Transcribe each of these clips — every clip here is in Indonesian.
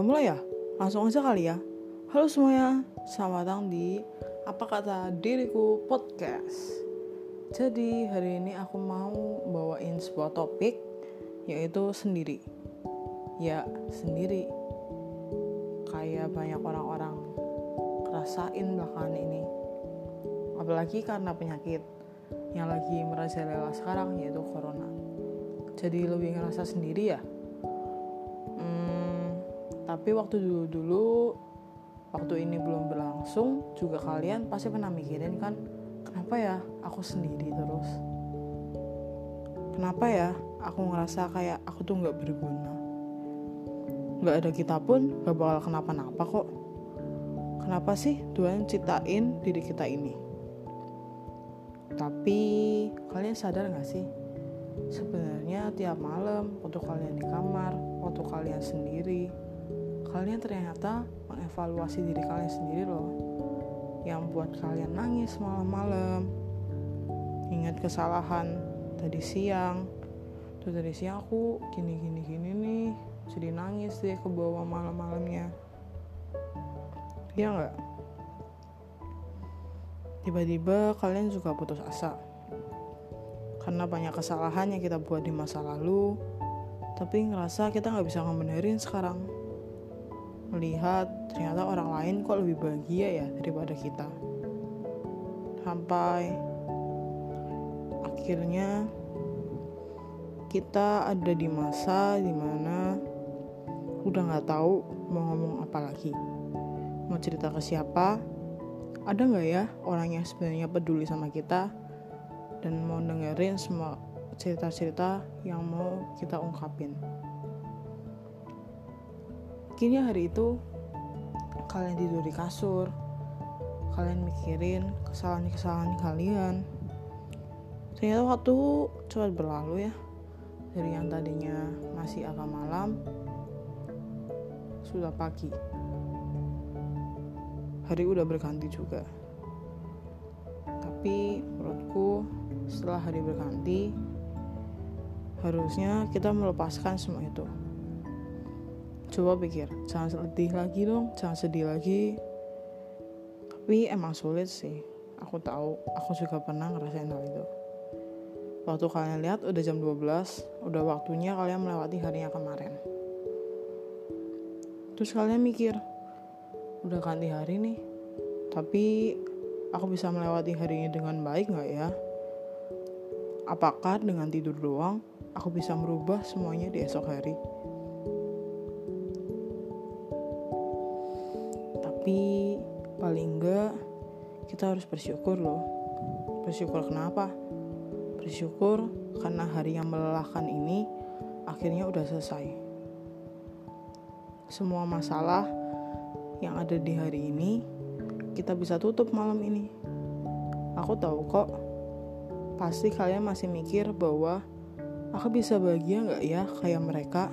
Udah mulai ya? Langsung aja kali ya. Halo semuanya, selamat datang di Apa Kata Diriku Podcast. Jadi hari ini aku mau bawain sebuah topik yaitu sendiri. Ya, sendiri. Kayak banyak orang-orang rasain belakangan ini. Apalagi karena penyakit yang lagi merajalela sekarang yaitu corona. Jadi lebih ngerasa sendiri ya tapi waktu dulu-dulu waktu ini belum berlangsung juga kalian pasti pernah mikirin kan kenapa ya aku sendiri terus? Kenapa ya aku ngerasa kayak aku tuh nggak berguna? Nggak ada kita pun gak bakal kenapa-napa kok. Kenapa sih Tuhan ciptain diri kita ini? Tapi kalian sadar gak sih? Sebenarnya tiap malam waktu kalian di kamar waktu kalian sendiri kalian ternyata mengevaluasi diri kalian sendiri loh. Yang buat kalian nangis malam-malam. Ingat kesalahan tadi siang. Tuh tadi siang aku gini gini gini nih. Jadi nangis deh ke bawah malam-malamnya. Iya nggak? Tiba-tiba kalian juga putus asa. Karena banyak kesalahan yang kita buat di masa lalu. Tapi ngerasa kita nggak bisa ngebenerin sekarang melihat ternyata orang lain kok lebih bahagia ya daripada kita. Sampai akhirnya kita ada di masa di mana udah nggak tahu mau ngomong apa lagi. Mau cerita ke siapa? Ada nggak ya orang yang sebenarnya peduli sama kita dan mau dengerin semua cerita-cerita yang mau kita ungkapin akhirnya hari itu kalian tidur di kasur kalian mikirin kesalahan-kesalahan kalian. Ternyata waktu cepat berlalu ya dari yang tadinya masih agak malam sudah pagi. Hari udah berganti juga. Tapi menurutku setelah hari berganti harusnya kita melepaskan semua itu coba pikir jangan sedih lagi dong jangan sedih lagi. Tapi emang sulit sih. Aku tahu aku juga pernah ngerasain hal itu. Waktu kalian lihat udah jam 12 udah waktunya kalian melewati hari yang kemarin. Terus kalian mikir udah ganti hari nih tapi aku bisa melewati hari ini dengan baik nggak ya? Apakah dengan tidur doang aku bisa merubah semuanya di esok hari tapi paling enggak kita harus bersyukur loh. Bersyukur kenapa? Bersyukur karena hari yang melelahkan ini akhirnya udah selesai. Semua masalah yang ada di hari ini kita bisa tutup malam ini. Aku tahu kok. Pasti kalian masih mikir bahwa aku bisa bahagia nggak ya kayak mereka?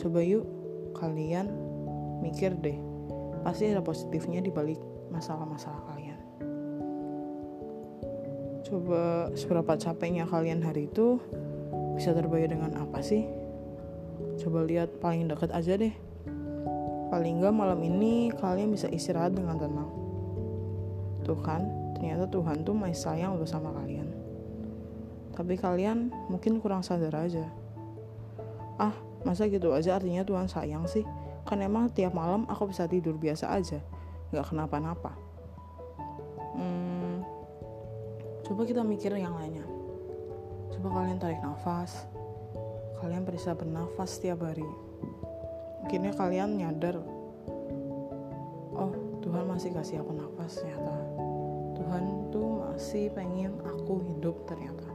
Coba yuk kalian mikir deh pasti ada positifnya di balik masalah-masalah kalian. Coba seberapa capeknya kalian hari itu bisa terbayar dengan apa sih? Coba lihat paling dekat aja deh. Paling nggak malam ini kalian bisa istirahat dengan tenang. Tuh kan, ternyata Tuhan tuh masih sayang loh sama kalian. Tapi kalian mungkin kurang sadar aja. Ah, masa gitu aja artinya Tuhan sayang sih? Kan emang tiap malam aku bisa tidur biasa aja nggak kenapa-napa. Hmm, coba kita mikir yang lainnya. Coba kalian tarik nafas. Kalian bisa bernafas setiap hari. Mungkinnya kalian nyadar oh Tuhan masih kasih aku nafas ternyata. Tuhan tuh masih pengen aku hidup ternyata.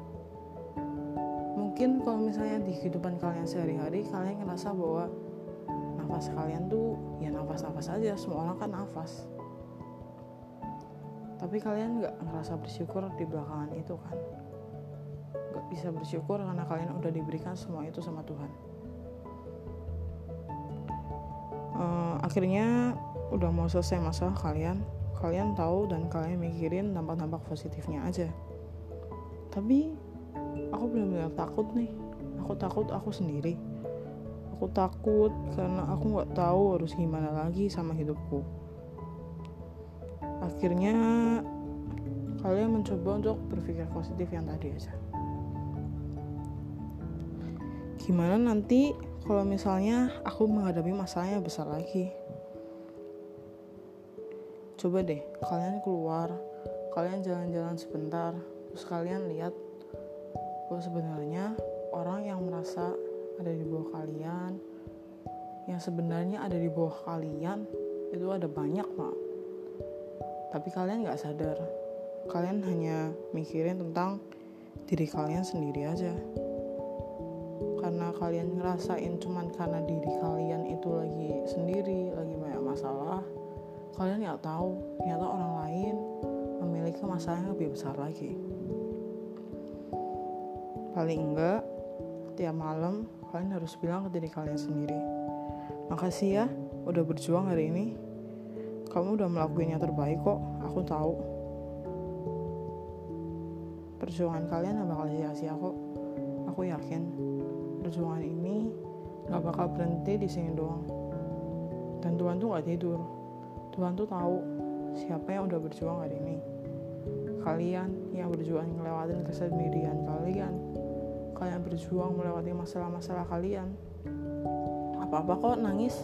Mungkin kalau misalnya di kehidupan kalian sehari-hari kalian ngerasa bahwa nafas kalian tuh ya nafas-nafas aja semua orang kan nafas. Tapi kalian nggak ngerasa bersyukur di belakangan itu kan? Nggak bisa bersyukur karena kalian udah diberikan semua itu sama Tuhan. Uh, akhirnya udah mau selesai masalah kalian kalian tahu dan kalian mikirin dampak-dampak positifnya aja. Tapi aku benar-benar takut nih. Aku takut aku sendiri aku aku takut karena aku nggak tahu harus gimana lagi sama hidupku. Akhirnya kalian mencoba untuk berpikir positif yang tadi aja. Gimana nanti kalau misalnya aku menghadapi masalahnya besar lagi? Coba deh kalian keluar kalian jalan-jalan sebentar terus kalian lihat bahwa sebenarnya orang yang ada di bawah kalian. Yang sebenarnya ada di bawah kalian itu ada banyak pak tapi kalian nggak sadar. Kalian hanya mikirin tentang diri kalian sendiri aja. Karena kalian ngerasain cuman karena diri kalian itu lagi sendiri lagi banyak masalah kalian nggak tahu. Ternyata orang lain memiliki masalah yang lebih besar lagi. Paling enggak tiap malam kalian harus bilang ke diri kalian sendiri makasih ya udah berjuang hari ini. Kamu udah melakukan yang terbaik kok aku tahu. Perjuangan kalian gak bakal sia-sia kok. Aku yakin perjuangan ini gak bakal berhenti di sini doang. Dan Tuhan tuh gak tidur. Tuhan tuh tahu siapa yang udah berjuang hari ini. Kalian yang berjuang ngelewatin kesendirian kalian kalian berjuang melewati masalah-masalah kalian. Apa-apa kok nangis.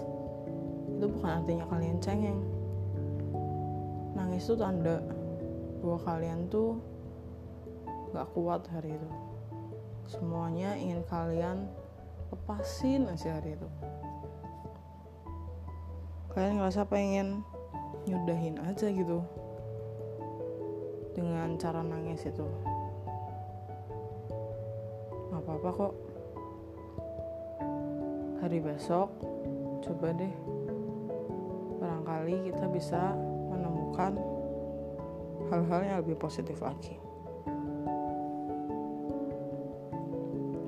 Itu bukan artinya kalian cengeng. Nangis itu tanda bahwa kalian tuh gak kuat hari itu. Semuanya ingin kalian lepasin aja hari itu. Kalian ngerasa pengen nyudahin aja gitu. Dengan cara nangis itu apa-apa kok. Hari besok coba deh. Barangkali kita bisa menemukan hal-hal yang lebih positif lagi.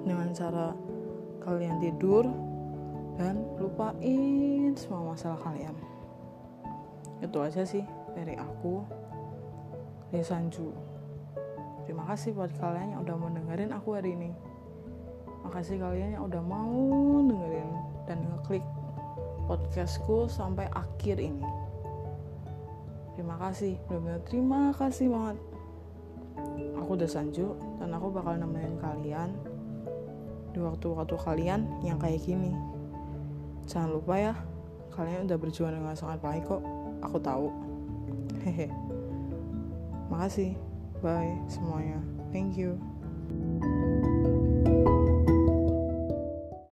Dengan cara kalian tidur dan lupain semua masalah kalian. Itu aja sih dari aku. Desanju terima kasih buat kalian yang udah mendengarin aku hari ini makasih kalian yang udah mau dengerin dan ngeklik podcastku sampai akhir ini. Terima kasih benar-benar terima kasih banget. Aku udah Sanju dan aku bakal nemenin kalian di waktu-waktu kalian yang kayak gini. Jangan lupa ya kalian udah berjuang dengan sangat baik kok aku tahu. Hehe. Makasih. Bye semuanya. Thank you